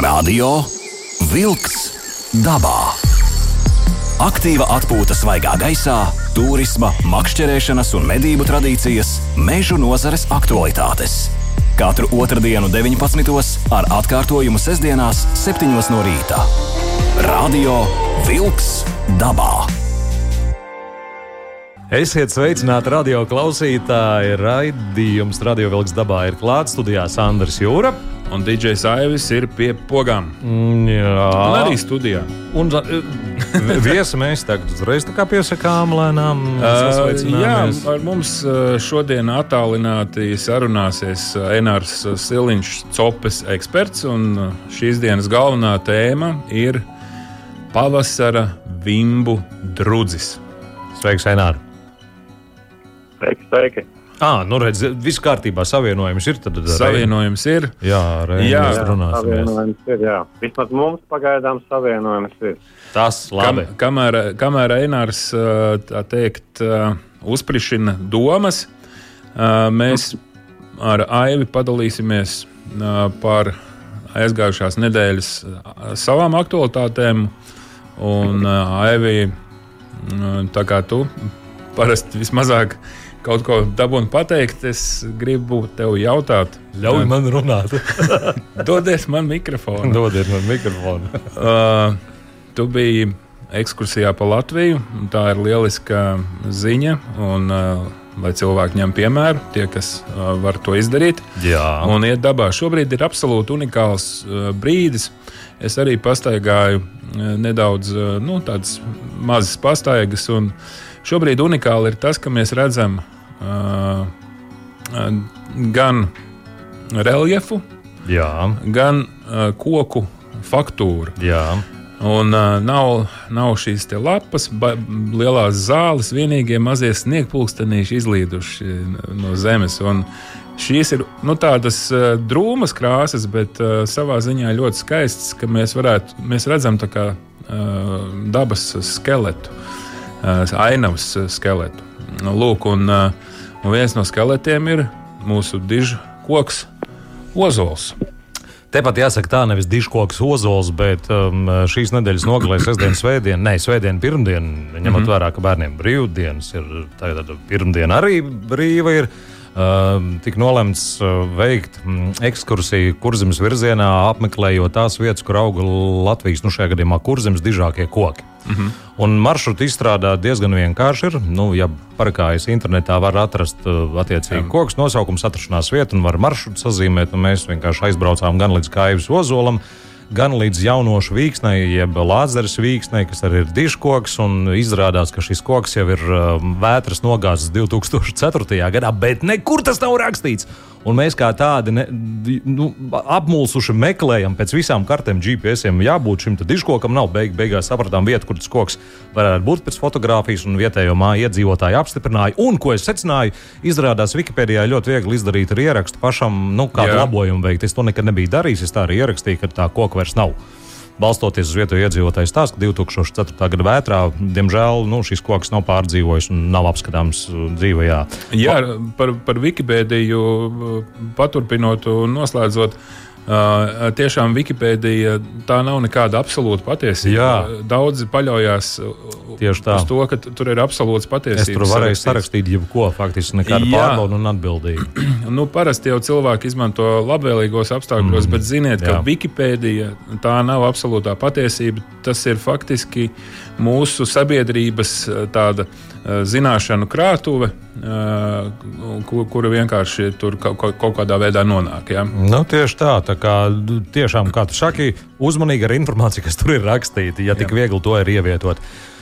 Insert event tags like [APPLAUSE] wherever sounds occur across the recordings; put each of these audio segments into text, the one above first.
Radio Wolks dabā. Aktīva atpūta svaigā gaisā, turisma, makšķerēšanas un medību tradīcijas, mežu nozares aktualitātes. Katru otrdienu, 19. ar atkārtojumu sestdienās, 7. no rīta. Radio Wolks dabā. Esiet sveicināti radio klausītāji. Raidījums Radio Vilks dabā ir klāts studijā Sandrs Jūra. Un DJs Aivis ir pie pogām. Mm, jā, Un arī studijā. Un uh, [LAUGHS] viesi mēs tagad uzreiz tā kā piesakām lēnām. Uh, jā, ar mums uh, šodien attālināti sarunāsies uh, Enārs Siliņš, Copes eksperts. Un uh, šīs dienas galvenā tēma ir pavasara vimbu drudzis. Sveiks, Enār! Sveiki, sveiki. Ah, nu redz, viss kārtībā, savienojums ir. Tad, tad Savienojums ir. Jā, reizē Jā. runāsim. Savienojums ir, jā. Vismaz mums pagaidām savienojums ir. Tas labi. Kam, kamēr, kamēr Enārs uh, tā teikt, uzsprišina domas, mēs ar Aivi padalīsimies par aizgājušās nedēļas savām aktualitātēm. Un Aivi, tā kā tu parasti vismazāk kaut ko dabūni pateikt, es gribu tev jautāt, Ļauj man runāt. [LAUGHS] dodies man mikrofonu. Dodiet man mikrofonu. [LAUGHS] Uh, tu biji ekskursijā pa Latviju. Tā ir lieliska ziņa. Un, uh, lai cilvēki ņem piemēru, tie, kas uh, var to izdarīt. Jā, Un iet dabā. Šobrīd ir absolūti unikāls uh, brīdis. Es arī pastaigāju uh, nedaudz uh, nu, tādas mazas pastaigas. un Šobrīd unikāli ir tas, ka mēs redzam uh, gan reljefu, jā, gan uh, koku faktūru. jā. Un uh, nav, nav šīs lapas, ba, lielās zāles, vienīgie mazie sniegpulkstenīši izlīduši no zemes. Un šīs ir nu, tādas uh, drūmas krāsas, bet uh, savā ziņā ļoti skaistas, ka mēs, varētu, mēs redzam tā kā uh, dabas skeletu, ainavas skeletu. Lūk, un, un viens no skeletiem ir mūsu dižu koks ozols. Tepat jāsaka, tā nevis diškoks ozols, bet um, šīs nedēļas nogalē, sestdien, svētdien, ne svētdien, pirmdien, ņemot mm -hmm. vērā, ka bērniem brīvdienas ir, tagad pirmdiena arī brīva ir. Uh, tik nolemts uh, veikt mm, ekskursiju kurzemes virzienā, apmeklējot tās vietas, kur aug Latvijas, nu šajā gadījumā kurzemes dižākie koki. Mm -hmm. Un maršrutu izstrādāt diezgan vienkārši ir. Nu, ja parakājas internetā, var atrast uh, attiecīgi koks nosaukums, atrašanās vietu un var maršrutu sazīmēt. Un mēs vienkārši aizbraucām gan līdz Kaivas ozolam, gan līdz jaunošu vīksnei, jeb lāzeres vīksnei, kas arī ir diškoks. Izrādās, ka šis koks jau ir um, vētras nogāzts 2004. gadā, bet nekur tas nav rakstīts. Un mēs kā tādi ne, nu, apmulsuši meklējam pēc visām kartēm, GPS. Jābūt šim diškokam, nav beig, beigās sapratām vietu, kur tas koks varētu būt pēc fotografijas, un vietējo māju iedzīvotāji apstiprināja. Un, ko es secināju, izrādās Wikipēdijā ļoti viegli izdarīt ar ierakstu pašam, nu, kādu Jā. labojumu veikt. Es to nekad nebiju darījis, es tā arī ierakstīju, ka tā koka vairs nav. Balstoties uz vietējo iedzīvotāju stāstu, ka 2004. gada vētrā, diemžēl, nu, šis koks nav pārdzīvojis un nav apskatāms uh, dzīvē. Jā, par, par Wikipēdiju uh, paturpinot un noslēdzot. Uh, tiešām Wikipēdija tā nav nekāda absolūta patiesība. Jā. Daudzi paļaujas uh, uz to, ka tur ir absolūts Es patiesība. tur varēju sarakstīt jebko, faktiski nekāda Jā. pārbauda un atbildība. [CLEARS THROAT] Nu, parasti jau cilvēki izmanto labvēlīgos apstākļos, mm, bet ziniet, ka jā. Wikipēdija tā nav absolūtā patiesība. Tas ir faktiski mūsu sabiedrības uh, tāda uh, zināšanu krātuve, uh, ku- kura vienkārši tur kaut, kādā veidā nonāk. Ja? Nu, tieši tā, tā kā tiešām, kā tu saki, uzmanīgi ar informāciju, kas tur ir rakstīta, ja tik viegli to ir ievietot.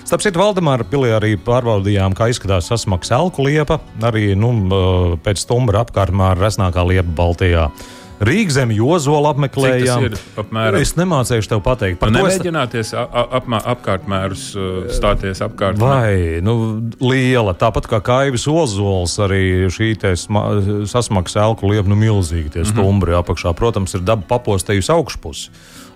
Starp citu, Valdemāra pilī arī pārbaudījām, kā izskatās sasmaks elku liepa, arī nu, m, pēc stumbra apkārtmā ar resnākā liepa Baltijā. Rīgzem jozola apmeklējām. Ir? Es nemācīšu tev pateikt. Par Par to es- nemēģināties apmā- apkārtmērus uh, stāties apkārt. Vai nu, liela, tāpat kā Kaivas ozols, arī šī sasmaksa elku liepa, nu milzīgi tie stumbri apakšā. Protams, ir daba papostējusi augšpusi.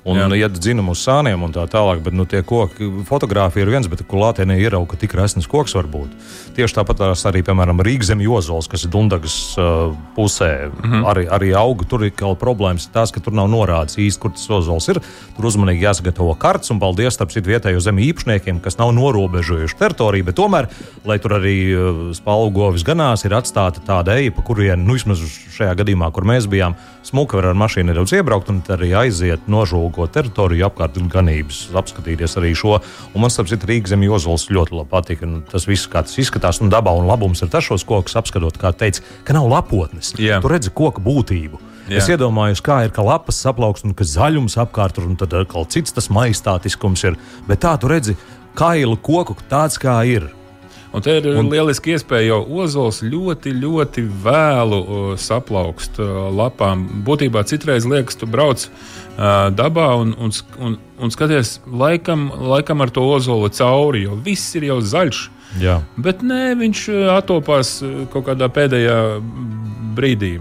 Un Jā. iet dzinumu uz sāniem un tā tālāk. Bet nu, tie koki, fotografija ir viens, bet klātienē ierauga, tik resns koks var būt. Tieši tāpat arī, piemēram, Rīgzem jozols, kas ir Dundagas uh, pusē, mm -hmm. arī, arī auga. Tur ir kaut problēmas tās, ka tur nav norādes īsti, kur tas jozols ir. Tur uzmanīgi jāsagatavo karts, un paldies citu vietējo zemi īpašniekiem, kas nav norobežojuši teritoriju, bet tomēr, lai tur arī uh, spalgovis ganās, ir atstāta tāda eja, pa kurien, nu, vismaz šajā gadījumā, kur mēs bijām, smuka var ar mašīnu nedaudz iebraukt un arī aiziet nožūgot teritoriju apkārt ganības, apskatīties arī šo. Un man, starp citu, Rīgas zemes jozols ļoti labi patika. Un tas viss, kā tas izskatās, un dabā un labums ir tas šos kokus apskatot, kā teica, ka nav lapotnes. Jā. Tu redzi koku būtību. Jā. Es iedomājos, kā ir, ka lapas saplaukst un ka zaļums apkārt tur, un tad atkal cits tas maistātiskums ir. Bet tā tu redzi kailu koku tāds, kā ir. Un te ir un... lieliski iespēja, jo ozols ļoti, ļoti vēlu uh, saplaukst uh, lapām. Būtībā citreiz liekas, tu brauc uh, dabā un, un, un, un skaties laikam, laikam ar to ozolu cauri, jo viss ir jau zaļš. Jā. Bet nē, viņš attopās uh, kaut kādā pēdējā brīdī.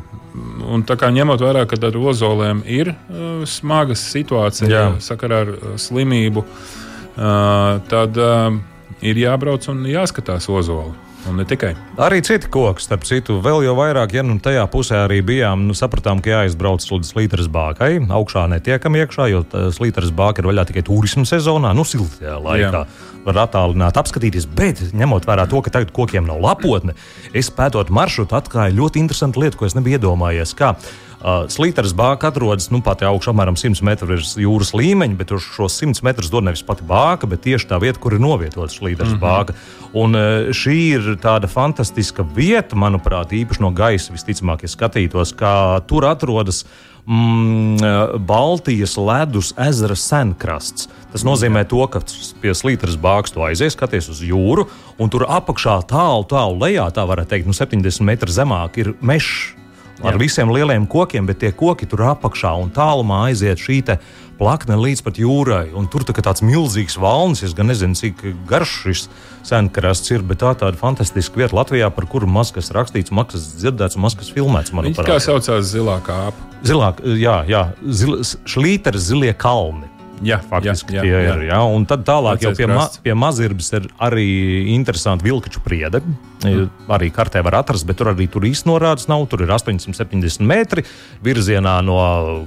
Un tā kā ņemot vērā, ka ar ozoliem ir uh, smaga situācija Jā. sakarā ar uh, slimību, uh, tad uh, ir jābrauc un jāskatās ozoli. Un ne tikai. Arī citi koki, starp citu, vēl jau vairāk, ja nu tajā pusē arī bijām, nu, sapratām, ka jāizbrauc līdz Slīteres bākai. Augšā netiekam iekšā, jo Slīteres bāka ir vaļā tikai turisma sezonā, nu, siltajā laikā. Jā. Var attālināt, apskatīties, bet ņemot vērā to, ka tagad kokiem nav lapotne, es pētot maršrutu, atklāju ļoti interesantu lietu, ko es nebiju iedomājies. Kā. Uh, Slīteres bāka atrodas nu, pat augšā, apmēram 100 metru virs jūras līmeņa, bet uz šo 100 metrus dod nevis pati bāka, bet tieši tā vieta, kur ir novietota Slīteres mm -hmm. bāka. Un uh, šī ir tāda fantastiska vieta, manuprāt, īpaši no gaisa visticamāk, ja skatītos, kā tur atrodas mm, Baltijas ledus ezera senkrasts. Tas nozīmē, to, ka pie slīteres bāzes aizies, skaties uz jūru, un tur apakšā tālu, tālu lejā, tā varētu teikt, nu 70 metru zemāk ir mežs. Ar Jā. visiem lieliem kokiem, bet tie koki tur apakšā un tālumā aiziet šī plakne līdz pat jūrai. Un tur tā, tāds milzīgs valnis, es gan nezinu, cik garš šis senkrasts ir, bet tā tāda fantastiska vieta Latvijā, par kuru maz kas rakstīts, maz kas dzirdēts, maz kas filmēts. Viņš kā Manuprāt, saucās zilā kāpa. Zilā, jā, jā zil, šlīteres zilie kalni. Jā, Faktiski jā, tie jā, ir. Jā. Un tad tālāk jau pie, ma krasts. pie mazirbas ir arī interesanti vilkaču priede. Mm. Arī kartē var atrast, bet tur arī tur īsti norādes nav. Tur ir 870 metri virzienā no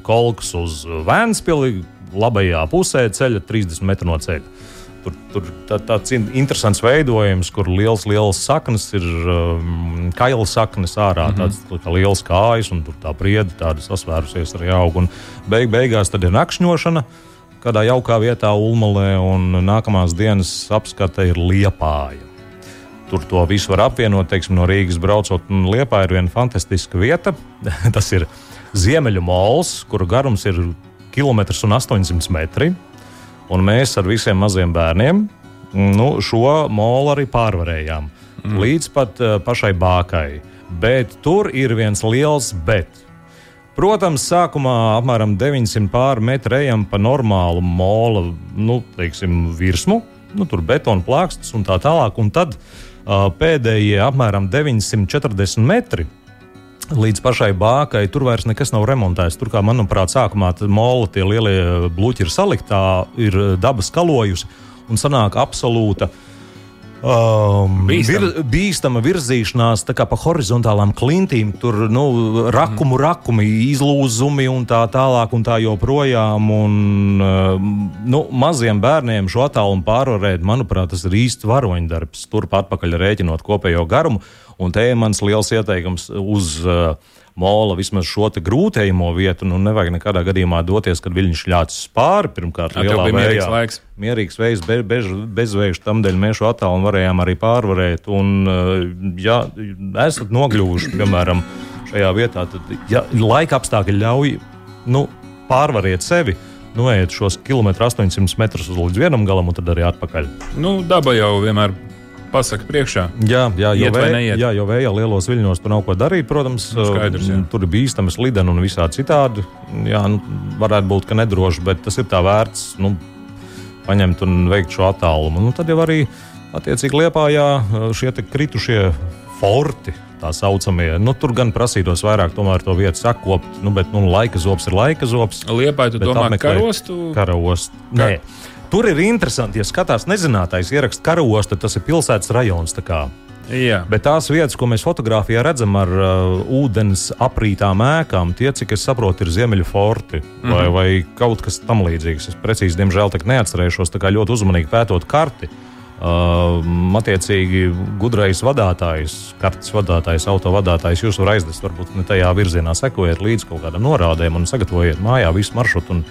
Kolkas uz Vēnspili. Labajā pusē ceļa 30 metru no ceļa. Tur, tur tā, tāds in- interesants veidojums, kur liels, liels saknes ir um, kaila saknes ārā, mm -hmm. tāds kā liels kājas, un tur tā priede tāda sasvērusies arī aug. Un beig, beigās tad ir nakšņošana kādā jaukā vietā, Ulmalē, un nākamās dienas apskate ir Liepāja. Tur to visu var apvienot, teiksim, no Rīgas braucot. un Liepā ir viena fantastiska vieta. [LAUGHS] Tas ir Ziemeļu mols, kuru garums ir 1,8 metri. Un mēs ar visiem maziem bērniem nu, šo molu arī pārvarējām. Mm. Līdz pat uh, pašai bākai. Bet tur ir viens liels bet. Protams, sākumā apmēram 900 pāri metru ejam pa normālu mola nu, teiksim, virsmu, nu, tur betona plāksnes un tā tālāk. Un tad uh, pēdējie apmēram 940 metri. Līdz pašai bākai tur vairs nekas nav remontēts. Tur, kā manuprāt, sākumā mola tie lielie bluķi ir saliktā, ir dabas kalojusi un sanāk absolūta Um, Bīstama. vir, bīstama virzīšanās pa horizontālām klintīm, tur nu, rakumu, rakumi, izlūzumi un tā tālāk, un tā joprojām. Un, um, nu, maziem bērniem šo attālumu pārvarēt, manuprāt, tas ir īsts varoņdarbs. Turp atpakaļ rēķinot kopējo garumu. Un te ir mans liels ieteikums uz uh, mola vismaz šo te grūtējamo vietu. Nu, nevajag nekādā gadījumā doties, kad viņš ļācis pāri. Pirmkārt, lielā bija mierīgs laiks. Mierīgs vējs, be, bež, bezvējš, tam dēļ šo attālumu varējām arī pārvarēt. Un, uh, ja esat nokļuvuši, piemēram, šajā vietā, tad, ja laika apstākļi ļauj, nu, pārvariet sevi. Noiet šos kilometrus 800 metrus līdz vienam galam, un tad arī atpakaļ. Nu, daba jau vienmēr pasaka priekšā. Jā, jā, jo, Iet vai vē, neiet? jā, jo vējā lielos viļņos tur nav ko darīt. Protams, Nu, skaidrs, jā. uh, tur ir bīstami slideni un visādi citādi. Jā, nu, varētu būt, ka nedroši, bet tas ir tā vērts nu, paņemt un veikt šo attālumu. Nu, tad jau arī attiecīgi liepā šie te kritušie forti tā saucamie. Nu, tur gan prasītos vairāk tomēr to vietu sakopt, nu, bet nu, laika zops ir laika zops. Liepai, tu domā, apmeklēt karostu? Karaostu. Nē. Tur ir interesanti, ja skatās nezinātais ieraksts karaostu, tas ir pilsētas rajons. Jā, Bet tās vietas, ko mēs fotografijā redzam ar uh, ūdens aprītām ēkām, tie, cik es saprotu, ir ziemeļu forti vai, mm -hmm. vai kaut kas tamlīdzīgs. Es precīzi, diemžēl, neatcerēšos, tā kā ļoti uzmanīgi pētot karti. Uh, attiecīgi, gudrais vadītājs, kartes vadītājs, auto vadītājs, jūs varat aizvest varbūt ne tajā virzienā, sekojiet līdzi kaut kādam norādēm un sagatavojiet mājā visu maršrutu. un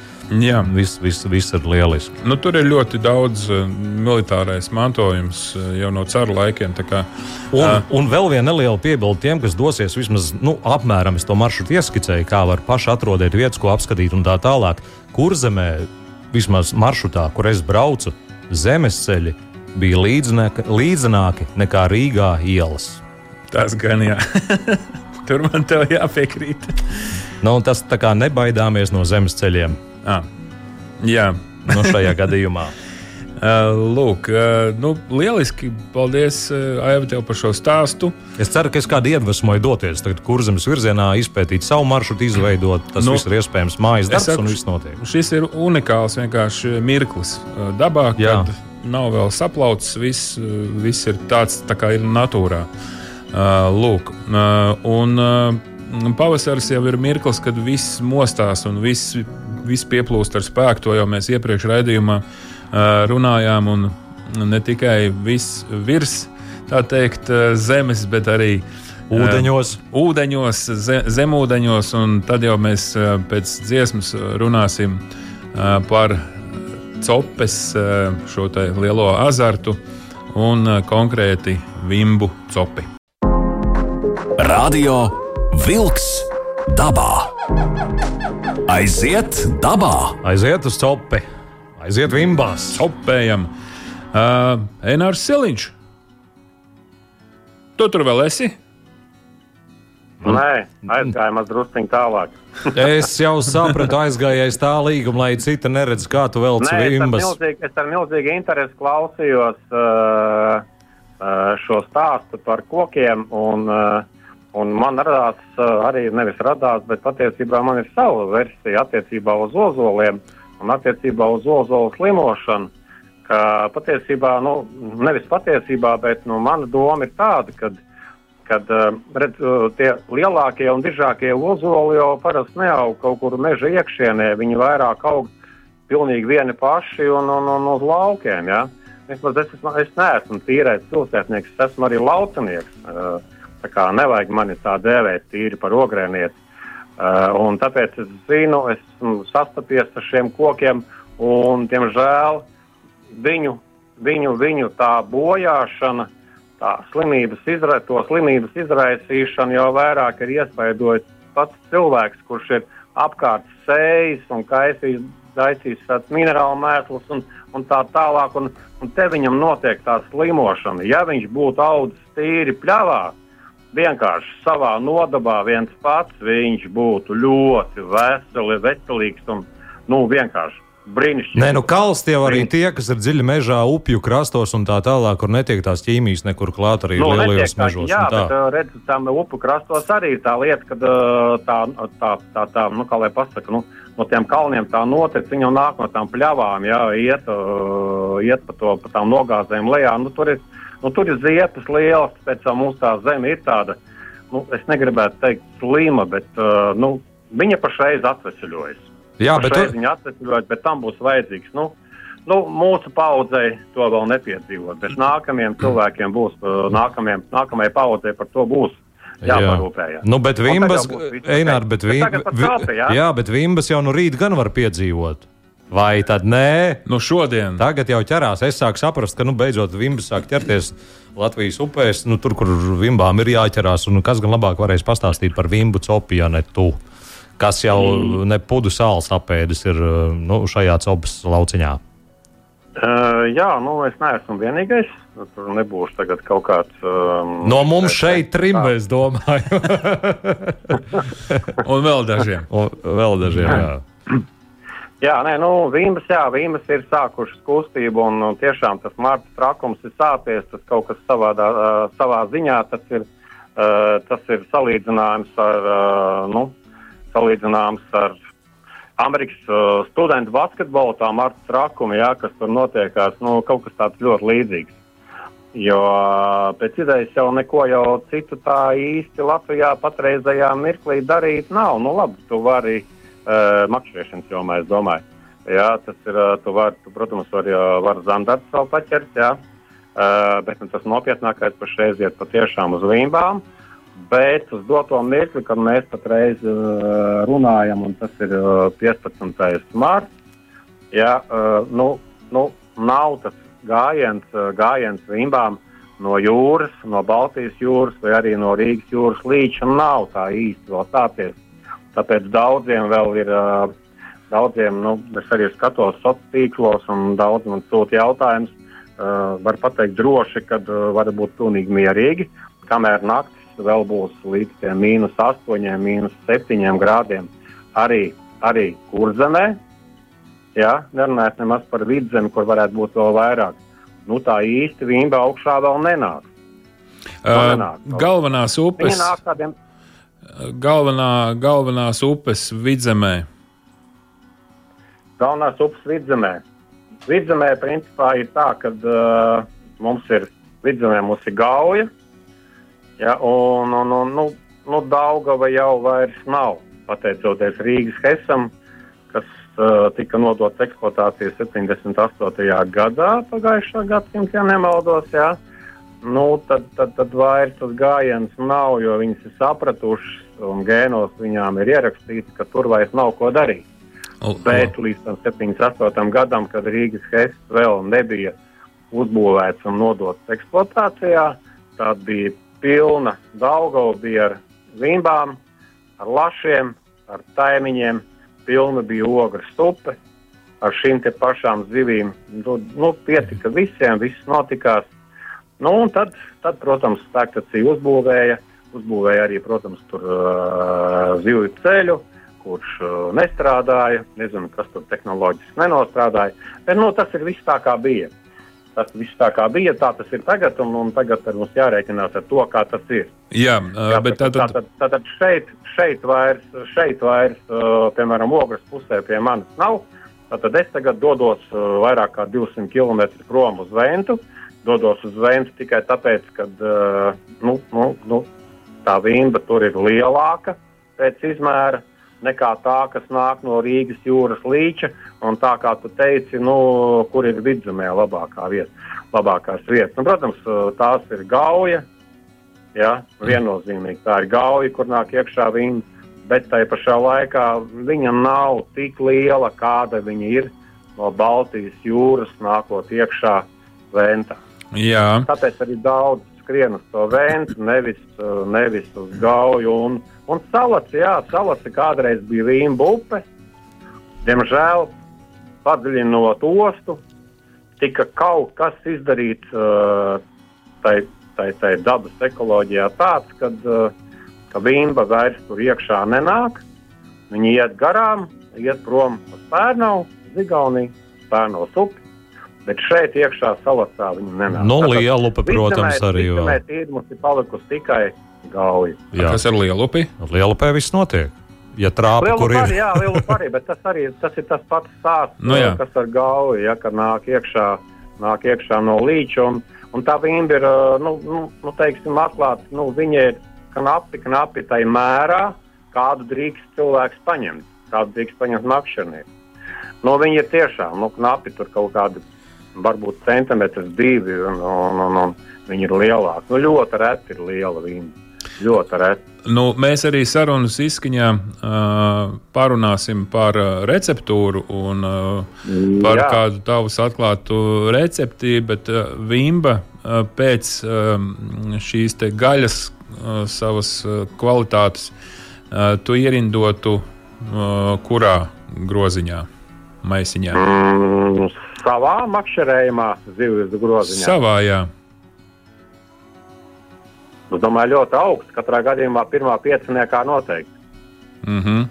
jā. Viss vis, vis ir lieliski. Nu, tur ir ļoti daudz uh, militārais mantojums uh, jau no caru laikiem. kā, Un, uh, un vēl viena neliela piebilde tiem, kas dosies vismaz nu, apmēram to maršrutu ieskicēju, kā var paši atrodēt vietas, ko apskatīt un tā tālāk. Kurzemē, vismaz maršrutā, kur es braucu, zemesceļi bija līdzināk, līdzenāki nekā Rīgā ielas. Tas gan jā. [LAUGHS] tur man te jāpiekrīt. Nu, tas tā kā nebaidāmies no zemesceļiem Ah, jā. nu, šajā [LAUGHS] gadījumā. Uh, lūk, uh, nu, lieliski. Paldies, uh, Aiva, tev par šo stāstu. Es ceru, ka es kādu iedvesmoju doties tagad kurzemes virzienā, izpētīt savu maršrutu, izveidot. Tas Nu, viss ir iespējams mājas darbs saku, un viss notiek. Šis ir unikāls vienkārši mirklis dabā, Jā. kad nav vēl saplaucis. Viss, uh, viss ir tāds, tā kā ir natūrā. Uh, lūk, uh, un uh, pavasaris jau ir mirklis, kad viss mostās un viss, viss pieplūst ar spēku. To jau mēs iepriekš raidījumā uh, runājām. Un ne tikai viss virs, tā teikt, uh, zemes, bet arī Ūdeņos. ūdeņos, ze, zemūdeņos, un tad jau mēs pēc dziesmas runāsim par copes ā, šo lielo azartu un ā, konkrēti vimbu copi. Radio Wolks dabā. Aiziet dabā! Aiziet uz copi, aiziet vimbās. Copējam! Uh, Enārs Siliņš! Tu tur vēl esi? Nē, aizgājām druskuļi tālāk. [LAUGHS] Es jau sapratu, aizgājējis tā līguma, lai cita neredz, kā tu velc Nē, es, es ar milzīgu interesi klausījos uh, uh, šo stāstu par kokiem. Un, uh, un man radās uh, arī nevis radās, bet patiesībā man ir sava versija attiecībā uz ozoliem un attiecībā uz ozolu slimošanu. Ka patiesībā, nu, nevis patiesībā, bet nu, mana doma ir tāda, ka kad uh, redz, uh, tie lielākie un dižākie ozoli jau parasti neaug kaut kur meža iekšienē. Viņi vairāk aug pilnīgi vieni paši un, un, un uz laukiem. Ja? Vismaz es, esmu, es neesmu tīrais pilsētnieks, es esmu arī laucinieks. Uh, tā kā nevajag mani tā dēvēt tīri par ogrēnieci. Un tāpēc es zinu, esmu sastapies ar šiem kokiem un, diemžēl, viņu, viņu, viņu tā bojāšana tā slimības, izra, to slimības izraisīšanu jau vairāk ir iespaidojis pats cilvēks, kurš ir apkārt sējis un kaisījis, daisījis minerālu mēslus un, un tā tālāk. Un, un te viņam notiek tā slimošana. Ja viņš būtu audzis tīri pļavā, vienkārši savā nodabā viens pats, viņš būtu ļoti veseli, veselīgs un nu, vienkārši brīnišķīgi. Nē, nu kalsti jau arī tie, kas ir dziļi mežā, upju krastos un tā tālāk, kur netiek tās ķīmijas nekur klāt arī Nu, lielajos mežos. Jā, tā. bet redz, tam upu krastos arī ir tā lieta, ka tā, tā, tā, tā, nu, kā lai pasaka, nu, no tiem kalniem tā notic, viņa jau nāk no tām pļavām, jā, iet, iet pa, to, pa tām nogāzēm lejā. Nu, tur, ir, nu, tur ir ziepes lielas, pēc tam mums tā zeme ir tāda, nu, es negribētu teikt slima, bet nu, viņa pašreiz atvesaļojas. Jā, bet pašreiz tu, viņa atvesaļojas, bet tam būs vajadzīgs. Nu, Nu, mūsu paudzei to vēl nepiedzīvot, bet nākamajiem cilvēkiem būs, uh, nākamajiem, nākamajai paudzei par to būs jāparūpējas. Nu, bet Vimbas, Einār, bet, Bet vim, vi, copi, jā? jā, bet Vimbas jau no rīta gan var piedzīvot. Vai tad nē? Nu, šodien. Tagad jau ķerās. Es sāku saprast, ka nu, beidzot Vimbas sāk ķerties Latvijas upēs, nu, tur, kur Vimbām ir jāķerās. Un kas gan labāk varēs pastāstīt par Vimbu copi, ja ne tu? Kas jau mm. ne pudu sāls apēdis ir nu, šajā copas lauciņā. Uh, jā, nu es neesmu vienīgais. Tur nebūs tagad kaut kāds. Um, No mums šeit trim, es domāju. [LAUGHS] Un vēl dažiem. Un vēl dažiem, jā. Jā, nē, nu, Vīmas, jā, Vīmas ir sākušas kustību, un, tiešām tas marta trakums ir sācies. Tas kaut kas savādā, uh, savā ziņā tas ir Uh, tas ir salīdzināms ar, uh, nu, salīdzināms ar Amerikas uh, studentu basketbolu, tā Marta Trakuma, jā, kas tur notiekās, nu, kaut kas tāds ļoti līdzīgs. Jo pēc idejas jau neko jau citu tā īsti Latvijā patreizajā mirklī darīt nav. Nu, labi, tu vari uh, makšķerēšanas jomā, es domāju. Jā, tas ir, uh, tu vari, tu, protams, vari, uh, var zandarts vēl paķert, jā. Uh, bet nu, tas nopietnākais pašreiz iet patiešām uz vīmbām. Bet uz doto mirkli, kad mēs patreiz uh, runājam, un tas ir uh, 15. marts, jā, uh, nu, nu, nav tas gājiens, eh, gājiens rimbām no jūras, no Baltijas jūras vai arī no Rīgas jūras līča nav tā īsti vēl stāties. Tāpēc daudziem vēl ir, eh, daudziem, nu, es arī skatos sociālos tīklos un daudz man sūta jautājumus. Uh, var pateikt droši, ka uh, var būt pilnīgi mierīgi, kamēr naktis vēl būs līdz mīnus 8, mīnus 7 grādiem. Arī, arī kurzemē, Jā, nerunājot nemaz par vidzemi, kur varētu būt vēl vairāk. Nu, tā īsti vīmba augšā vēl nenāk. Uh, nenāk galvenās upes. Tādiem... Galvenā, galvenās upes vidzemē. Galvenās upes vidzemē. Vidzemē principā ir tā, ka uh, mums ir vidzemē mums ir gauja, ja, un, un, un nu, nu, Daugava jau vairs nav, pateicoties Rīgas Hesam, kas uh, tika nodots eksploatācijai 78. gadā, pagājušā gadsimta, ja nemaldos. Jā. Nu, tad, tad, tad vairs tas gājiens nav, jo viņas ir sapratušas un gēnos viņām ir ierakstīts, ka tur vairs nav ko darīt. Oh, oh. Bet līdz tam 78. gadam, kad Rīgas Hess vēl nebija uzbūvēts un nodots eksploatācijā, tad bija pilna Daugava bija ar vimbām, ar lašiem, ar taimiņiem, pilna bija ogres stupe ar šīm pašām zivīm. Nu, nu, pietika visiem, viss notikās. Nu, tad, tad, protams, spēkstacija uzbūvēja, uzbūvēja arī, protams, tur uh, zivju ceļu, kurš uh, nestrādāja. Nezinu, kas tur tehnoloģiski nenostrādāja. Bet nu, tas ir viss tā, kā bija. Tas viss tā kā bija, tā tas ir tagad, un, un tagad mums jārēķinās ar to, kā tas ir. Jā, uh, bet tā tad... Tātad, tātad šeit, šeit vairs, šeit vairs piemēram, ogres pusē pie manis nav. Tad es tagad dodos vairāk kā 200 km prom uz Ventu. Dodos uz Ventu tikai tāpēc, ka nu, nu, nu, tā vimba tur ir lielāka pēc izmēra nekā tā, kas nāk no Rīgas jūras līča. Un tā kā tu teici, nu, kur ir vidzemē labākā vieta, labākās vietas. Nu, protams, tās ir gauja. Ja, viennozīmīgi tā ir gauja, kur nāk iekšā viņa, bet tai pašā laikā viņa nav tik liela, kāda viņa ir no Baltijas jūras nākot iekšā Ventā. Jā. Tāpēc arī daudz skrien uz to Ventu, nevis, nevis uz gauju. Un, Un salas, jā, salas kādreiz bija Vīmba upe. Diemžēl, padziļinot ostu, tika kaut kas izdarīts uh, tai, tai, tai dabas ekoloģijā tāds, kad, uh, ka Vīmba vairs tur iekšā nenāk. Viņi iet garām, iet prom uz Pērnavu, Zigauniju, Pērnavas upi. Bet šeit iekšā salasā viņi nenāk. No nu, Lielupa, protams, arī. Jā, mums ir palikusi tikai gauja. Jā. Kas ar lielupi? Ar lielupē viss notiek. Ja trāpa, lielu kur arī, ir? Jā, lielu arī, bet tas arī tas ir tas pats stāsts, nu, jā. kas ar gauju, ja, kad nāk iekšā, nāk iekšā no līča. Un, un tā vimba ir, nu, nu, nu teiksim, atklāta, nu, viņa ir knapi, knapi tai mērā, kādu drīkst cilvēks paņemt, kādu drīkst paņemt makšķernieks. Nu, viņi ir tiešām, nu, knapi tur kaut kādi, varbūt centimetrs divi, un, un, un, un viņi ir lielāki. Nu, ļoti reti ir liela vimba. Ļoti reti. Nu, mēs arī sarunas izskaņā uh, parunāsim par receptūru un uh, par Jā. kādu tavus atklātu recepti, bet uh, Vimba uh, pēc uh, šīs gaļas uh, savas uh, kvalitātes uh, tu ierindotu uh, kurā groziņā, maisiņā? Mm, savā makšķerējumā, zivs groziņā. Savā, jā. Es domāju, ļoti augsts. Katrā gadījumā pirmā pieciniekā noteikti. Mm -hmm.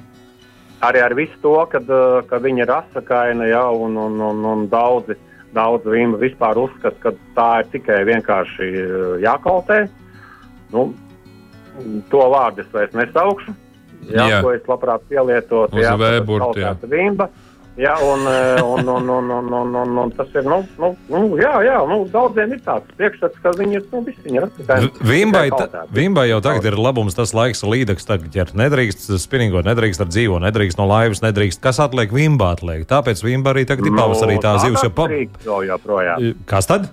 Arī ar visu to, kad, eh, ka viņa ir asakaina jau un, un, un, un daudzi, daudzi vīma vispār uzskata, ka tā ir tikai vienkārši eh, jākaltē. Nu, to vārdu es vairs nesaukšu. Jā, Jā. Ko es labprāt pielietotu. Jā. tā ir vimba. Un, eh, un, un, un, un, un, un, un tas ir, nu, nu, nu jā, jā, nu, daudziem ir tāds priekšstats, ka viņi ir, nu, visi viņi ir tikai. Vimbai. Vimbai jau tagad ir labums tas laiks, ka līdeks tagad ķert. Nedrīkst spinningot, nedrīkst ar dzīvo, nedrīkst no laivas, nedrīkst. Kas atliek? Vimba atliek. Tāpēc Vimba arī tagad ir pavasarī tā zivs. Jo pa... Drīkst vēl joprojām. Kas tad?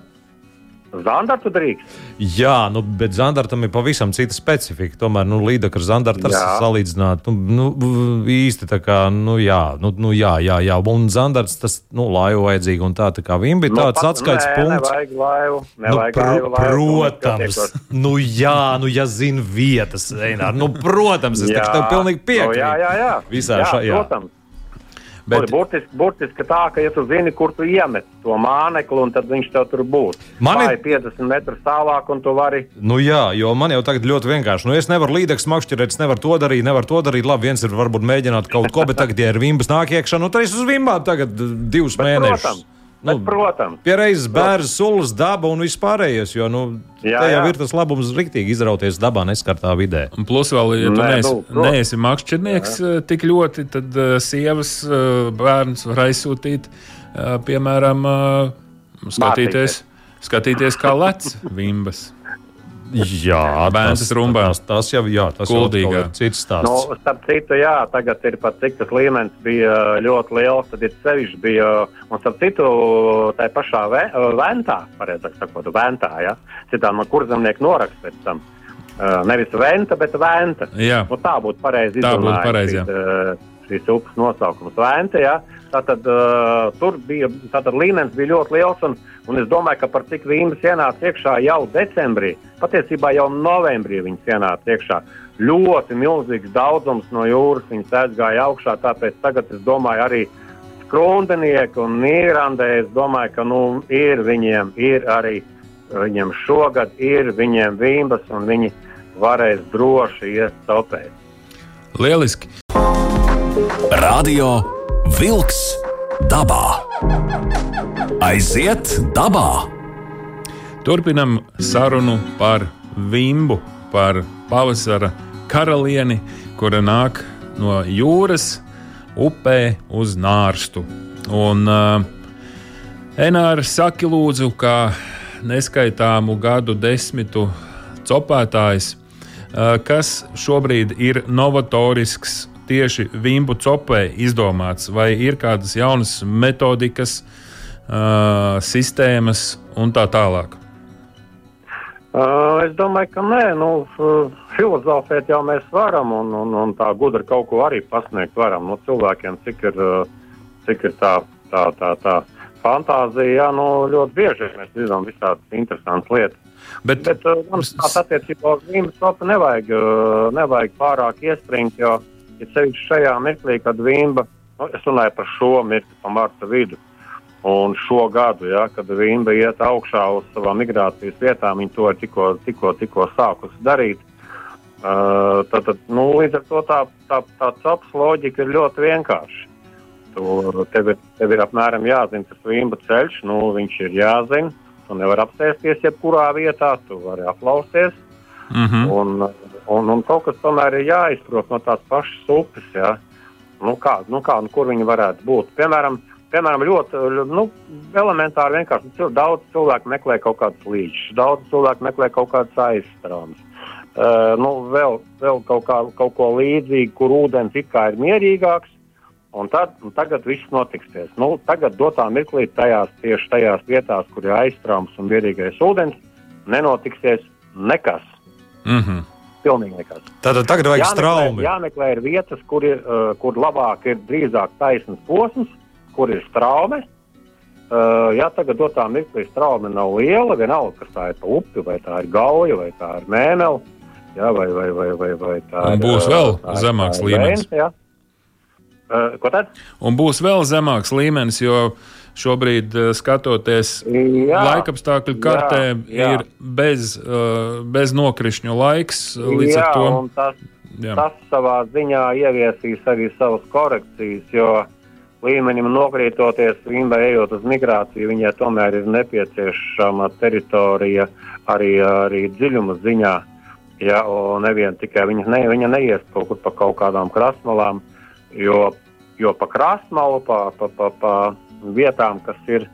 Zandartu drīkst. Jā, nu, bet zandartam ir pavisam cita specifika. Tomēr, nu, var Jā. salīdzināt, nu, nu, īsti tā kā, nu, jā, nu, nu, jā, jā, jā. Un zandarts tas, nu, laivu vajadzīgi un tā, tā kā vimbi Nu, tāds pat- atskaits nē, punkts. Nevajag laivu. Nu, Nevajag pr laivu, laivu, protams, nu jā, nu ja zina vietas, Einar, nu protams, es tev pilnīgi Nu, piekrītu. jā, jā, jā. Visā jā, šā- jā. Protams. Bet- Bet... Burtiski, burtiski tā, ka ja tu zini, kur tu iemet to mānekli, un tad viņš tev tur būs. Man ir- ir 50 metrus tālāk, un tu vari. Nu jā, jo man jau tagad ļoti vienkārši. Nu, es nevaru līdzekus makšķerēt, es nevaru to darīt, nevaru to darīt. Labi, viens ir varbūt mēģināt kaut ko, bet tagad, ja ir vimbas nāk iekšā, nu tad es uz vimbām tagad divus Bet, mēnešus. protams, Nu, bet, protams. Pie reizes bērns, sulas, daba un viss pārējais. Jo nu, Jā, te jau jā. ir tas labums rīktīgi izrauties dabā, neskartā vidē. Un plus vēl, ja tu Nē, neesi, nu, neesi makšķernieks eh, tik ļoti, tad uh, sievas uh, bērns var aizsūtīt, uh, piemēram, uh, skatīties, skatīties kā lec [LAUGHS] vimbas. Jā, Bērns rumbā. tas, tas jau jā, tas Kuldīgā. ir cits stāsts. Nu, starp citu, jā, tagad ir pat cik tas līmenis bija ļoti liels, tad ir sevišķi bija, un starp citu, tā pašā vē, ventā, pareizāk sakot, ventā, jā, citām kurzemnieku norakst pēc tam. Nevis venta, bet venta. Jā. Nu, tā būtu pareizi. Tā būtu pareizi, jā. Šīs, uh, upes nosaukums Venta, jā. Tātad uh, tur bija, tātad līmenis bija ļoti liels, un, un es domāju, ka par cik vīnas ienāca iekšā jau decembrī, patiesībā jau novembrī viņas ienāca iekšā. Ļoti milzīgs daudzums no jūras viņas aizgāja augšā, tāpēc tagad es domāju arī skrundenieki un nīrandē, es domāju, ka nu, ir viņiem, ir arī viņiem šogad ir viņiem vīmbas, un viņi varēs droši iet topēt. Lieliski! Radio Wolks dabā. Aiziet dabā! Turpinam sarunu par vimbu, par pavasara karalieni, kura nāk no jūras upē uz nārstu. Un uh, Enārs saki lūdzu, kā neskaitāmu gadu desmitu copētājs, uh, kas šobrīd ir novatorisks tieši vimbu copē izdomāts, vai ir kādas jaunas metodikas, uh, sistēmas un tā tālāk. Uh, es domāju, ka nē, nu, filozofēt jau mēs varam, un, un, un tā gudri kaut ko arī pasniegt varam no cilvēkiem, cik ir, cik ir tā, tā, tā, tā fantāzija. Jā, nu, ļoti bieži mēs zinām visādas interesantas lietas. Bet, Bet, uh, manuprāt, attiecībā uz vīnu stopu nevajag, nevajag pārāk iespringt, jo ir sevišķi šajā mirklī, kad vīna, nu, es runāju par šo mirkli, pa marta vidu. Un šo gadu, ja, kad Vimba iet augšā uz savām migrācijas vietām, viņi to ir tikko, tikko, tikko sākusi darīt. Uh, tad, tad, nu, līdz ar to tā, tā, tā caps loģika ir ļoti vienkārša. Tu, tev, ir, tev ir apmēram jāzina tas Vimba ceļš, nu, viņš ir jāzina. Tu nevari apsēsties jebkurā vietā, tu vari aplausties. Mm -hmm. Un, un, un kaut kas tomēr ir jāizprot no tās pašas upes. Ja? Nu, kā, nu, kā, nu, kur viņi varētu būt? Piemēram, piemēram ļoti nu, elementāri vienkārši cil- daudz cilvēku meklē kaut kādus līdzekļus, daudz cilvēku meklē kaut kādas aizstrādes. Uh, nu, vēl, vēl kaut, kā, kaut ko līdzīgu, kur ūdens it kā ir mierīgāks. Un tad, un tagad viss notiksies. Nu, tagad, dotā mirklī, tajās, tieši tajās vietās, kur ir aizstrāms un mierīgais ūdens, nenotiksies nekas. Mm -hmm. Pilnīgi nekas. Tātad tagad vajag Jāmeklē, straumi. jāmeklē ir vietas, kur, ir, uh, kur labāk ir drīzāk taisnas posms, kur ir straume. Uh, jā, tagad dotā mirklī straume nav liela, vienalga, kas tā ir pa upi, vai tā ir gauja, vai tā ir mēmele, jā, vai, vai, vai, vai, vai tā Un ir. būs uh, vēl ir- zemāks ir līmenis. Venta, jā. Uh, ko tad? Un būs vēl zemāks līmenis, jo šobrīd, eh, skatoties Jā, laikapstākļu kartē, jā, jā. ir bez, uh, bez nokrišņu laiks. Līdz jā, ar to tas, jā. tas savā ziņā ieviesīs arī savas korekcijas, jo līmenim nokrītoties, viņa ejot uz migrāciju, viņai tomēr ir nepieciešama teritorija arī, arī dziļuma ziņā. Ja, nevien tikai viņa, ne, viņa neies kaut kur pa kaut kādām krastmalām, jo, jo pa krastmalu, pa, pa, pa, pa vietām, kas ir,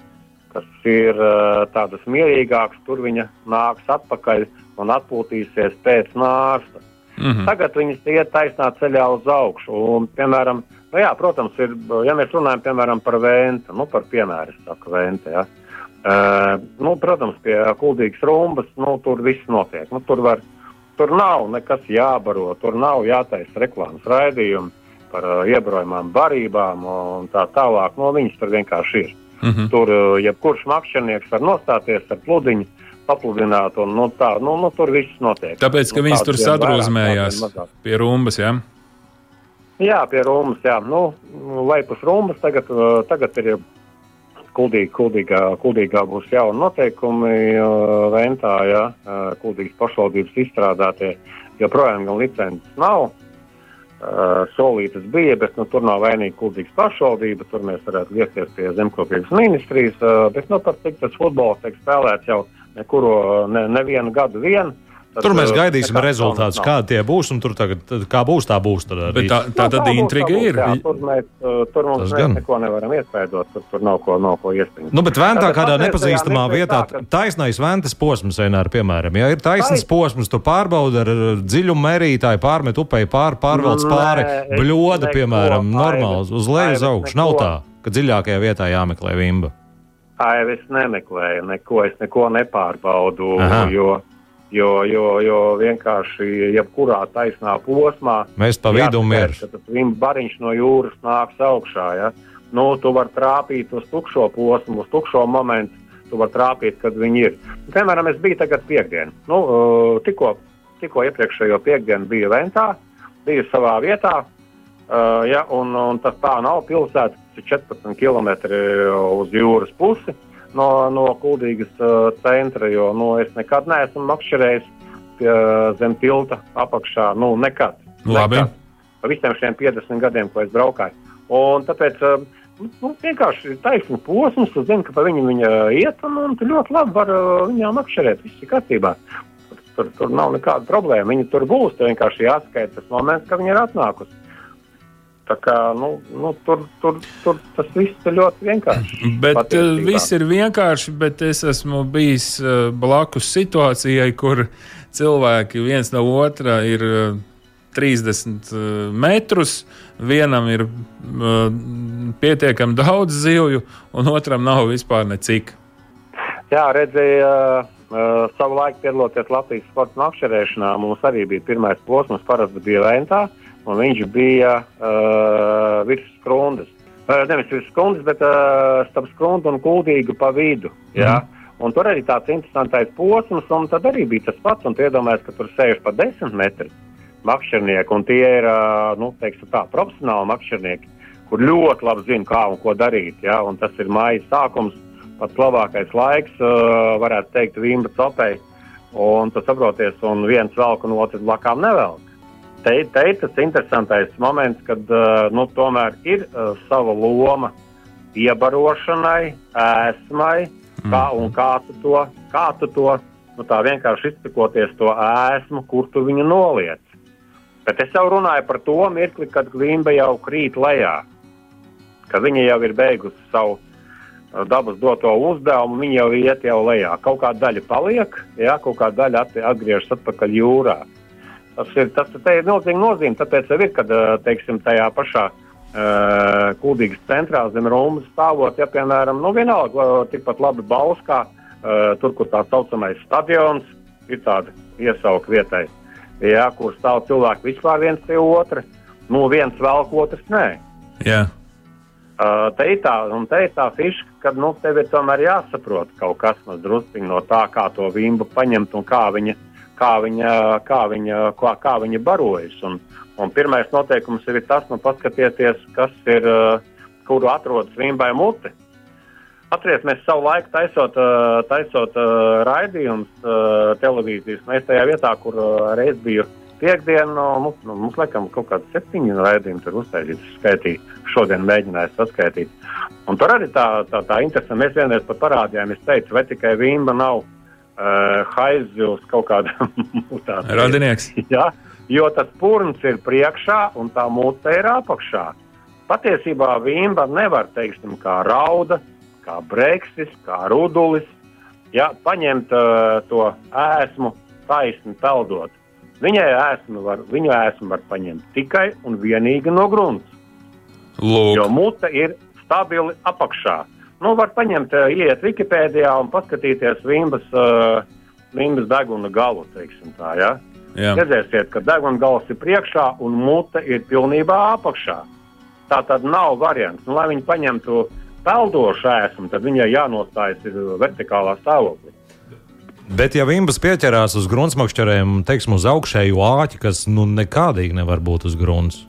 kas ir uh, tādas mierīgākas, tur viņa nāks atpakaļ un atpūtīsies pēc nārsta. Mm -hmm. Tagad viņas iet taisnā ceļā uz augšu. Un, piemēram, nu jā, protams, ir, ja mēs runājam piemēram, par vēntu, nu, par piemēru, saku, vēntu, ja. uh, nu, protams, pie kuldīgas rumbas, nu, tur viss notiek. Nu, tur, var, tur nav nekas jābaro, tur nav jātaisa reklāmas raidījumi par uh, iebrojumām barībām un tā tālāk. No nu, viņas tur vienkārši ir. Mm -hmm. Tur uh, jebkurš makšķernieks var nostāties ar pludiņu papludināt. Un, nu, tā, nu, nu, tur viss notiek. Tāpēc, ka nu, viņas tur sadrūzmējās pie rumbas, jā? Jā, pie rumbas, jā. Nu, vai pus rumbas tagad, uh, tagad ir kuldīga, kuldīgā, kuldīgā būs jauni noteikumi jā, uh, kuldīgas pašvaldības izstrādātie. Joprojām gan licences nav. Uh, solītas bija, bet nu, tur nav vainīga kuldīgas pašvaldība. Tur mēs varētu griezties pie zemkopības ministrijas. Uh, bet nu, par cik tas futbols tiek spēlēts jau nekuro ne, nevienu gadu vien. Tad, tur mēs gaidīsim rezultātus, kādi tie būs. Tur tagad, kā būs, tā būs. Tad Bet tā, tā tad intriga ir. Jā, tur, mēs, tur mums mēs neko nevaram iespējot. Tur, tur nav ko, nav ko iespējot. Nu, bet ventā kādā nepazīstamā vietā, tā, ka... taisnais ventas posms, vienmēr, piemēram, ja ir taisnais posms, tu pārbaudi ar dziļumu mērītāju, pārmet upei pār, pārvalc pāri, bļoda, piemēram, normāls, uz leju uz augšu. Nav tā, ka dziļākajā vietā jāmeklē vimba. Ai, es nemeklēju, neko, es neko nepārbaudu. Aha. Jo, jo, jo, jo vienkārši jebkurā taisnā posmā mēs pa vidu mirsim. Tas bariņš no jūras nāks augšā. Ja? Nu, tu vari trāpīt uz tukšo posmu, uz tukšo momentu. Tu vari trāpīt, kad viņi ir. Piemēram, es biju tagad piekdienā. Nu, tikko, tikko iepriekšējo piekdienu biju Ventā, biju savā vietā. Uh, ja, un, un tas tā nav pilsēta, 14 km uz jūras pusi no, no Kuldīgas uh, centra, jo nu, es nekad neesmu makšķerējis pie, zem tilta apakšā. Nu, nekad. Labi. Nekad. Pa visiem šiem 50 gadiem, ko es braukāju. Un tāpēc uh, nu, vienkārši ir taisnība posms, tu zini, ka pa viņu viņa iet, un, un tu ļoti labi vari uh, viņām makšķerēt. Viss ir kārtībā. Tur, tur nav nekāda problēma. Viņi tur būs. Tur vienkārši jāskaita tas moments, kad viņi ir atnākusi. Tā kā, nu, nu, tur, tur, tur tas viss ir ļoti vienkārši. Bet patiesībā. viss ir vienkārši, bet es esmu bijis uh, blakus situācijai, kur cilvēki viens no otra ir uh, 30 uh, metrus, vienam ir pietiekami daudz zivju, un otram nav vispār necik. Jā, redzēju, uh, savu laiku piedaloties Latvijas sporta makšķerēšanā, mums arī bija pirmais posms, parasti bija Ventā. Uh, un viņš bija uh, virs skrundas. Uh, nevis virs skrundas, bet uh, starp skrundu un kuldīgu pa vidu. Mm. Ja? Un tur arī tāds interesants posms, un tad arī bija tas pats. Un iedomājieties, ka tur sēž pa desmit metrus makšķernieki, un tie ir uh, nu, teiksim, tā, profesionāli makšķernieki, kur ļoti labi zina, kā un ko darīt. Ja? Un tas ir mājas sākums, pats labākais laiks, uh, varētu teikt, Vimba copei. Un tas saproties, un viens velk, un otrs blakām nevelk te, te ir tas interesantais moments, kad uh, nu, tomēr ir uh, sava loma iebarošanai, ēsmai, mm. kā, un kā tu to, kā tu to nu, tā vienkārši izsakoties to ēsmu, kur tu viņu noliec. Bet es jau runāju par to mirkli, kad glimba jau krīt lejā, ka viņa jau ir beigusi savu uh, dabas doto uzdevumu, viņa jau iet jau lejā. Kaut kāda daļa paliek, jā, kaut kāda daļa atgriežas atpakaļ jūrā. Tas ir, tas ir milzīgi nozīme, tāpēc ir, kad, teiksim, tajā pašā uh, Kūdīgas centrā zem Romas stāvot, ja, piemēram, nu, vienalga, tikpat labi Bauskā, uh, tur, kur tā saucamais stadions, ir tāda iesauka vietai, ja, kur stāv cilvēki vispār viens pie otra, nu, viens velk, otrs nē. Yeah. Uh, te ir tā, un te ir tā fiša, ka nu, tev ir tomēr jāsaprot kaut kas mazliet no tā, kā to vimbu paņemt un kā viņa kā viņa, kā viņa, kā, kā viņa barojas. Un, un pirmais noteikums ir tas, nu, paskatieties, kas ir, kuru atrodas vimbai mute. Atcerieties, savu laiku taisot, taisot raidījumus televīzijas. Mēs tajā vietā, kur reiz biju piekdienu, mums, nu, mums laikam kaut kādi septiņi raidījumi tur uztaisīti, skaitīt. Šodien mēģināju saskaitīt. Un tur arī tā, tā, tā interesanti. Mēs vienreiz pat parādījām, es teicu, vai tikai vimba nav uh, haizivs kaut kāda [LAUGHS] mutācija. Radinieks. Ja? Jo tas purns ir priekšā un tā mute ir apakšā. Patiesībā vīmba nevar, teiksim, kā rauda, kā breksis, kā rudulis, ja, paņemt uh, to ēsmu taisni peldot. Viņai ēsmu var, viņu ēsmu var paņemt tikai un vienīgi no grunts, Lūk, jo mute ir stabili apakšā. Nu, var paņemt, uh, iet Wikipēdijā un paskatīties vimbas, uh, vimbas deguna galu, teiksim tā, ja. jā. Redzēsiet, ka deguna gals ir priekšā un mute ir pilnībā apakšā. Tā tad nav variants. Nu, lai viņi paņemtu peldošu ēsmu, tad viņai jānostājas vertikālā stāvoklī. Bet, ja vimbas pieķerās uz gruntsmakšķerēm, teiksim, uz augšējo āķi, kas nu nekādīgi nevar būt uz grunts.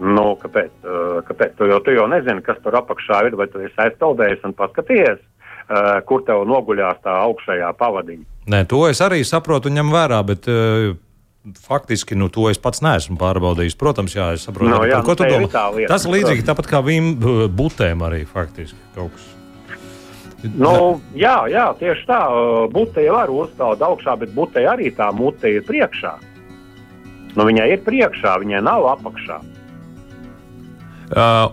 Nu, kāpēc? Kāpēc? Tu, jau, tu jau nezini, kas tur apakšā ir, vai tu esi aizpeldējis un paskaties, uh, kur tev noguļās tā augšējā pavadiņa. Nē, to es arī saprotu un ņem vērā, bet faktiski nu, to es pats neesmu pārbaudījis. Protams, jā, es saprotu, Nu, bet jā, par ko nu, tu domā. lieta. Tas līdzīgi tāpat kā vim, butēm arī faktiski kaut kas. Nu, jā, jā, tieši tā. Bute jau var uzstāt augšā, bet bute arī tā mute ir priekšā. Nu, viņai ir priekšā, viņai nav apakšā. Uh,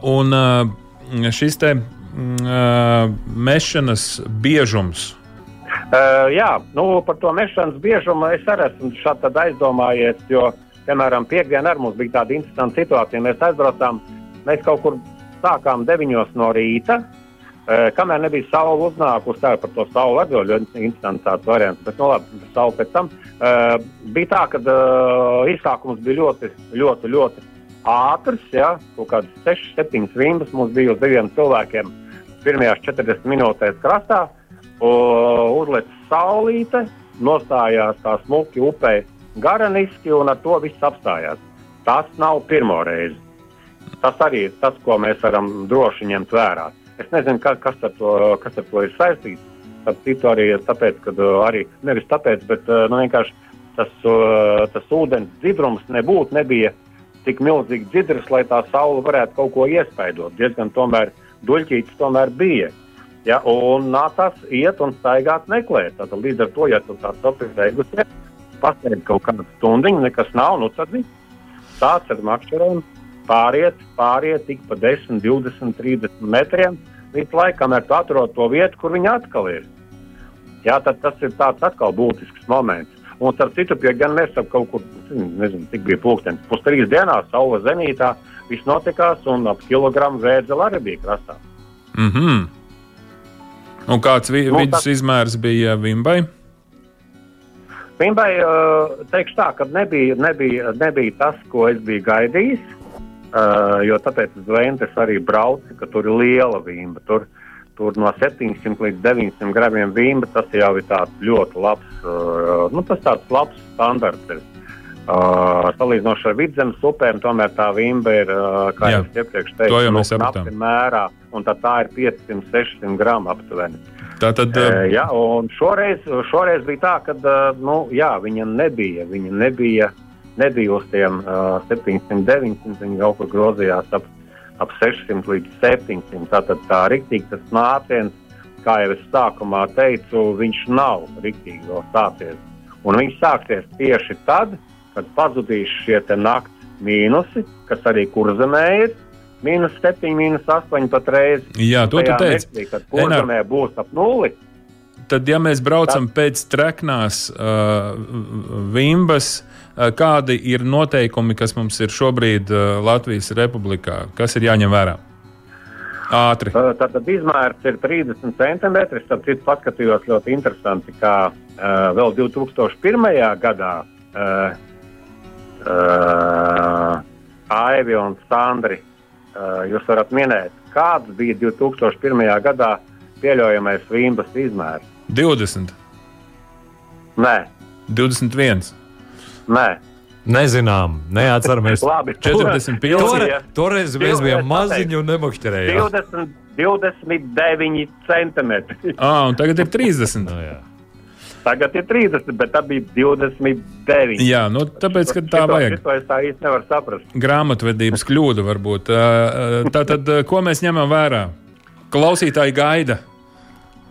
un uh, šis te mm, uh, mešanas biežums. Uh, jā, nu, par to mešanas biežumu es arī esmu aizdomājies, jo, piemēram, piekdienā mums bija tāda interesanta situācija. Mēs aizbraucām, mēs kaut kur sākām 9 no rīta, uh, kamēr nebija saule uznākusi. Tā par to sauli arī ļoti interesants tāds variants, bet no labi, saule pēc tam. Uh, bija tā, ka uh, izsākums bija ļoti, ļoti, ļoti ātrs, ja, kaut kādas 6, 7 rindas mums bija uz diviem cilvēkiem pirmajās 40 minūtēs krastā. Uzlicis saulīte, nostājās tā smuki upē garaniski, un ar to viss apstājās. Tas nav pirmo reizi. Tas arī ir tas, ko mēs varam droši ņemt vērā. Es nezinu, ka, kas, ar to, kas ar to ir saistīts. Starp citu, arī tāpēc, ka arī nevis tāpēc, bet nu, vienkārši tas, tas ūdens dzidrums nebūtu nebija tik milzīgi dzidrs, lai tā saule varētu kaut ko iespaidot. Diezgan tomēr duļķītis tomēr bija. Ja, un nācās iet un staigāt meklēt. Tad, līdz ar to, ja tu tā saproti, pasēdi kaut kādu stundu, nekas nav, nu tad viss. Sāc ar makšķerēm, pāriet, pāriet tik pa 10, 20, 30 metriem, līdz laikam, kamēr tu atrod to vietu, kur viņi atkal ir. Jā, tad tas ir tāds atkal būtisks moments. Un starp citu, pie gan mēs ap kaut kur, nezinu, cik bija pulkstenis, pus trīs dienās, saule zenītā, viss notikās un ap kilogramu vēdzela arī bija krastā. Mm -hmm. Un kāds vi Nu, vidus tas- izmērs bija Vimbai? Vimbai, teikšu tā, ka nebija, nebija, nebija tas, ko es biju gaidījis. Jo tāpēc uz Vēntes arī braucu, ka tur ir liela vimba. Tur, tur no 700 līdz 900 gramiem vimba tas jau ir tāds ļoti labs, uh, nu, tas tāds labs standarts. Ir. Uh, salīdzinoši ar vidzemes upēm, tomēr tā vimba ir, uh, kā Jā, jau iepriekš to jau teicu, mēs sapratām. knapi mērā, un tā, tā ir 500-600 gramu aptuveni. Tā tad Uh, jā, un šoreiz, šoreiz bija tā, ka uh, nu, jā, viņa nebija. Viņa nebija, nebija uz tiem uh, 700, 900. Viņa kaut kur grozījās ap, ap 600 līdz 700. Tātad tā rīktīgi tas nāciens, kā jau es sākumā teicu, viņš nav rīktīgi vēl sācies. Un viņš sāksies tieši tad, kad pazudīs šie te nakts mīnusi, kas arī kurzemē ir. Mīnus 7, mīnus 8 patreiz. Jā, to tu teici. Kad kurzemē būs ap nulli. Tad, ja mēs braucam pēc treknās uh, vimbas, uh, kādi ir noteikumi, kas mums ir šobrīd uh, Latvijas Republikā? Kas ir jāņem vērā? Ātri. Uh, Tātad izmērs ir 30 centimetri. Es tam paskatījos ļoti interesanti, kā uh, vēl 2001. gadā uh, uh, Aivi un Sandri. Uh, jūs varat minēt, kāds bija 2001. gadā pieļaujamais vīmbas izmērs? 20, Nē, 21, nē. Nezinām, neatceramies. [LAUGHS] Labi, 45. Toreiz, toreiz mēs bijām maziņi un nemakšķerējām. 20, 29 centimetri. [LAUGHS] ah, un tagad ir 30. [LAUGHS] Nu, jā. Tagad ir 30, bet tā bija 29. Jā, nu, tāpēc, ka tā Šito- vajag. šito es tā īsti nevaru saprast. Grāmatvedības kļūda varbūt. Tā tad, ko mēs ņemam vērā? Klausītāji gaida.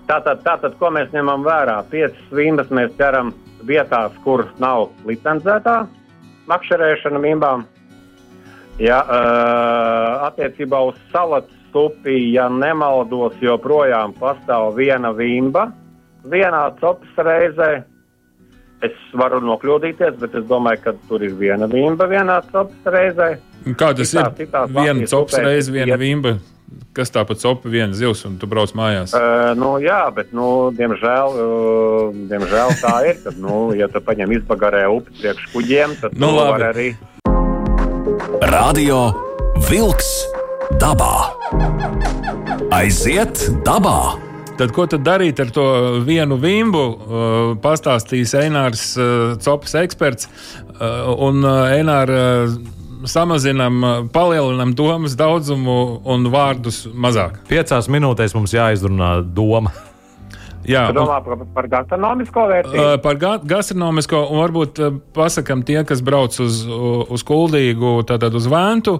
Tātad, tātad, ko mēs ņemam vērā? Piecas vimbas mēs ķeram vietās, kur nav licencētā makšķerēšana vimbām. Ja, uh, attiecībā uz salatu supi, ja nemaldos, joprojām pastāv viena vimba vienā copas reizē. Es varu nokļūdīties, bet es domāju, ka tur ir viena vimba vienā copas reizē. Kā tas citās, ir? Viena copas reize, viena vimba. Kas tā pa copu, viena zivs, un tu brauc mājās? Uh, nu, jā, bet, nu, diemžēl, uh, diemžēl tā ir. Kad, nu, ja tu paņem izbagarē upi priekš kuģiem, tad nu, tu vari arī. Radio Vilks dabā. Aiziet dabā! Tad, ko tad darīt ar to vienu vimbu? Uh, pastāstīs Einārs uh, Copas eksperts. Uh, un Einārs samazinām, palielinām domas daudzumu un vārdus mazāk. Piecās minūtēs mums jāizrunā doma. [LAUGHS] Jā, domā par, par gastronomisko vērtību? Par ga gastronomisko, un varbūt pasakām tie, kas brauc uz, uz Kuldīgu, tātad uz Vēntu.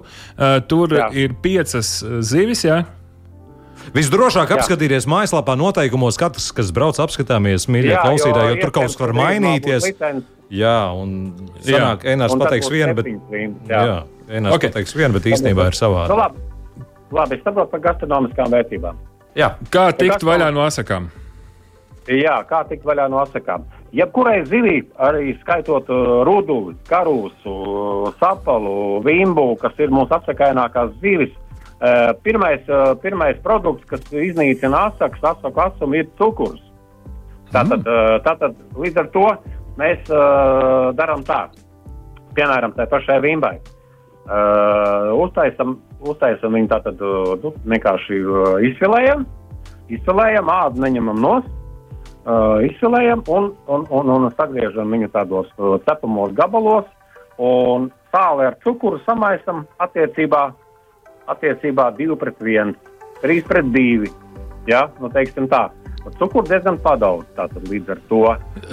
Tur jā. ir piecas zivis, jā? Visdrošāk apskatīties mājaslapā noteikumos, katrs, kas brauc, apskatāmies, mīļie klausītāji, jo tur kaut kas var mainīties. Jā, un sanāk, Enārs pateiks vienu, bet, jā. Jā, Enārs okay. pateiks vienu, bet īstenībā ir savādi. Nu, labi. labi, es saprotu par gastronomiskām vērtībām. Jā. Kā tikt vaļā no asakām? Jā, kā tikt vaļā no asakām. Jebkurai zivī, arī skaitot uh, ruduli, karūsu, sapalu, vimbu, kas ir mūsu apsakainākās zivis, pirmais, pirmais produkts, kas iznīcina asakas, asaku asumu, ir cukurs. Tātad, uh, tātad līdz ar to mēs uh, darām tā, piemēram, tai pašai vimbai. Uh, uztaisam, uztaisam viņu tātad uh, vienkārši izfilējam, izfilējam, ādu neņemam nost, uh, izfilējam un, un, un, un sagriežam viņu tādos cepamos gabalos un sāli ar cukuru samaisam attiecībā attiecībā 2 pret 1, 3 pret 2. Ja? Nu, teiksim tā. Cukurs diezgan padaudz tātad līdz ar to.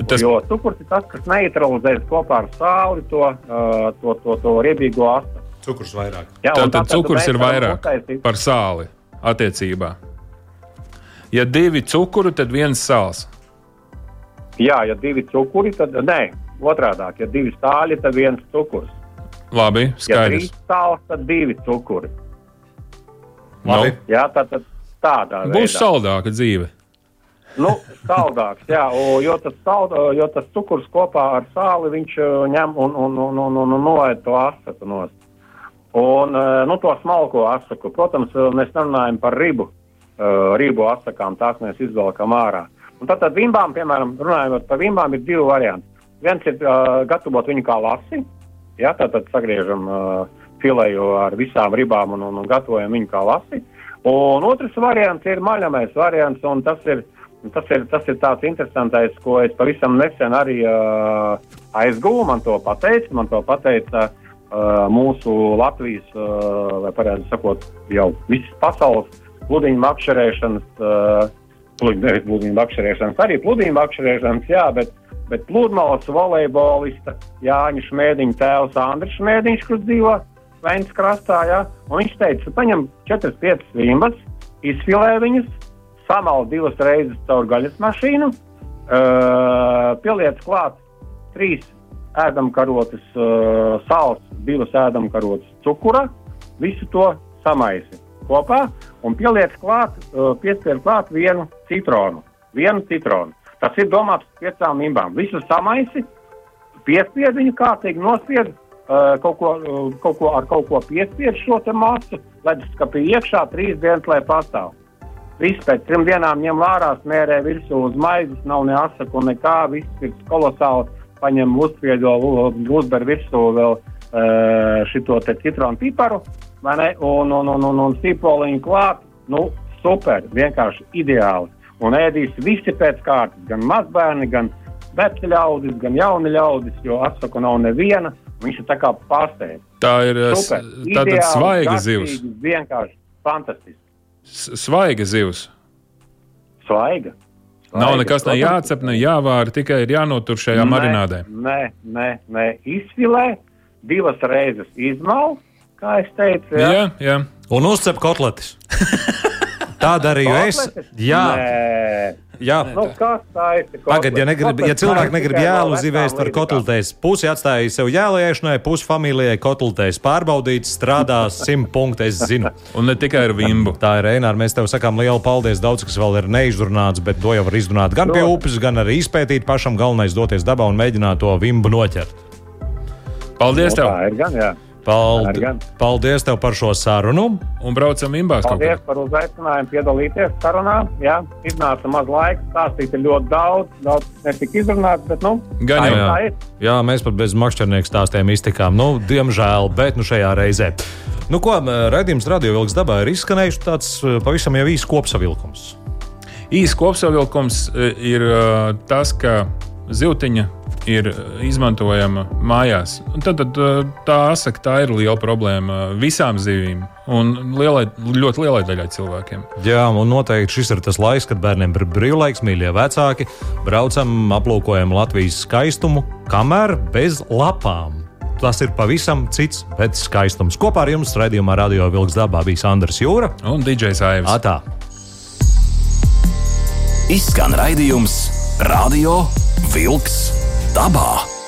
Tas... Jo cukurs ir tas, kas neutralizēs kopā ar sāli to, uh, to, to, to riebīgo astu. Cukurs vairāk. Jā, tātad tā, cukurs ir vairāk uztaisīt. par sāli attiecībā. Ja divi cukuri, tad viens sāls. Jā, ja divi cukuri, tad nē, otrādāk. Ja divi stāļi, tad viens cukurs. Labi, skaidrs. Ja trīs stāls, tad divi cukuri. Labi. Jā, tā tad tādā veidā. Būs saldāka dzīve. Nu, saldāks, jā, o, jo, tas sald, jo tas cukurs kopā ar sāli viņš ņem un, un, un, un, un, un noēd to asaku nost. Un, nu, to smalko asaku, protams, mēs nerunājam par ribu, ribu asakām, tās mēs izvelkam ārā. Un tad, tad vimbām, piemēram, runājot par vimbām, ir divi varianti. Viens ir uh, gatavot viņu kā lasi, jā, tad, tad sagriežam uh, filēju ar visām ribām un, un, un gatavojam viņu kā lasi. Un otrs variants ir maļamais variants, un tas ir, tas ir, tas ir tāds interesantais, ko es pavisam nesen arī uh, aizgūmu. Man to pateica, man to pateica uh, mūsu Latvijas, uh, vai pareizi sakot, jau visas pasaules pludiņu makšķerēšanas, uh, pludiņu makšķerēšanas, arī pludiņu makšķerēšanas, jā, bet bet pludmales volejbolista Jāņa Šmēdiņa tēvs Andris Šmēdiņš, kurš dzīvo Vēncas krastā. Ja? Un viņš teica, paņem 4-5 vimbas, izfilē viņas, samal divas reizes caur gaļas mašīnu, uh, pieliec klāt trīs ēdamkarotes uh, sāls, divas ēdamkarotes cukura, visu to samaisi kopā un pieliec klāt, uh, piespied klāt vienu citronu. Vienu citronu. Tas ir domāts piecām imbām. Visu samaisi, piespied viņu kārtīgi, nospied, Uh, kaut ko, uh, kaut ko ar kaut ko piespiež šo masu, leduskapī iekšā trīs dienas, lai pastāv. Viss pēc trim dienām ņem ārā, smērē virsū uz maizes, nav ne asaku, nekā, viss ir kolosāli, paņem uzspiedo, uzber virsū vēl uh, šito te citronu piparu, vai ne, un, un, un, un, un sīpoliņu klāt, nu, super, vienkārši ideāli. Un ēdīs visi pēc kārtas, gan mazbērni, gan veci ļaudis, gan jauni ļaudis, jo asaku nav neviena. Viņš ir tā kā pārsteigts. Tā ir tāda svaiga zivs. Vienkārši fantastiski. Svaiga zivs. Svaiga. Svaiga. Nav nekas ne jācep, ne jāvāra, tikai ir jānotur šajā nē, marinādē. Nē, nē, nē, izfilē, divas reizes izmal, kā es teicu. Jā, jā. jā. Un uzcep kotletes. [LAUGHS] Tā darīju es. Jā, Nē. jā. Nu, Pagaidiet, ja, negrib, ja cilvēki negrib jēlu no zivēst, līdzekām. kotlitēs. Pusi atstāja sev jēlēšanai, pusi familijai kotlitēs pārbaudīts, strādās simt punktu, es zinu. Un ne tikai ar vimbu. Tā ir Reināra. Mēs tev sakām lielu paldies. Daudz kas vēl ir neizrunāts, bet to jau var izrunāt gan pie upes, gan arī izpētīt pašam. Galvenais doties dabā un mēģināt to vimbu noķert. Paldies Nu, tev! Tā ir gan, jā. Paldi, Arī gan. paldies tev par šo sarunu. Un braucam kaut Paldies par uzaicinājumu piedalīties sarunā. Jā, iznāca maz laika, stāstīt ir ļoti daudz, daudz netika izrunāts, bet, nu, Gan tā jau. Jā. Jā, mēs pat bez makšķernieku stāstiem iztikām. Nu, diemžēl, bet nu šajā reizē. Nu, ko redzējums Radio Vilks dabā ir izskanējuši tāds pavisam jau īsts kopsavilkums. Īsts kopsavilkums e, ir e, tas, ka zivtiņa ir izmantojama mājās. Un Tad, tad e, tā asaka tā ir liela problēma visām zivīm un lielai, ļoti lielai daļai cilvēkiem. Jā, un noteikti šis ir tas laiks, kad bērniem ir brīvlaiks, mīļie vecāki. Braucam, aplūkojam Latvijas skaistumu, kamēr bez lapām. Tas ir pavisam cits, bet skaistums. Kopā ar jums raidījumā Radio Vilks dabā bija Sandrs Jūra. Un DJs Aivs. Atā! Izskan raidījums Radio Vilks 爸爸。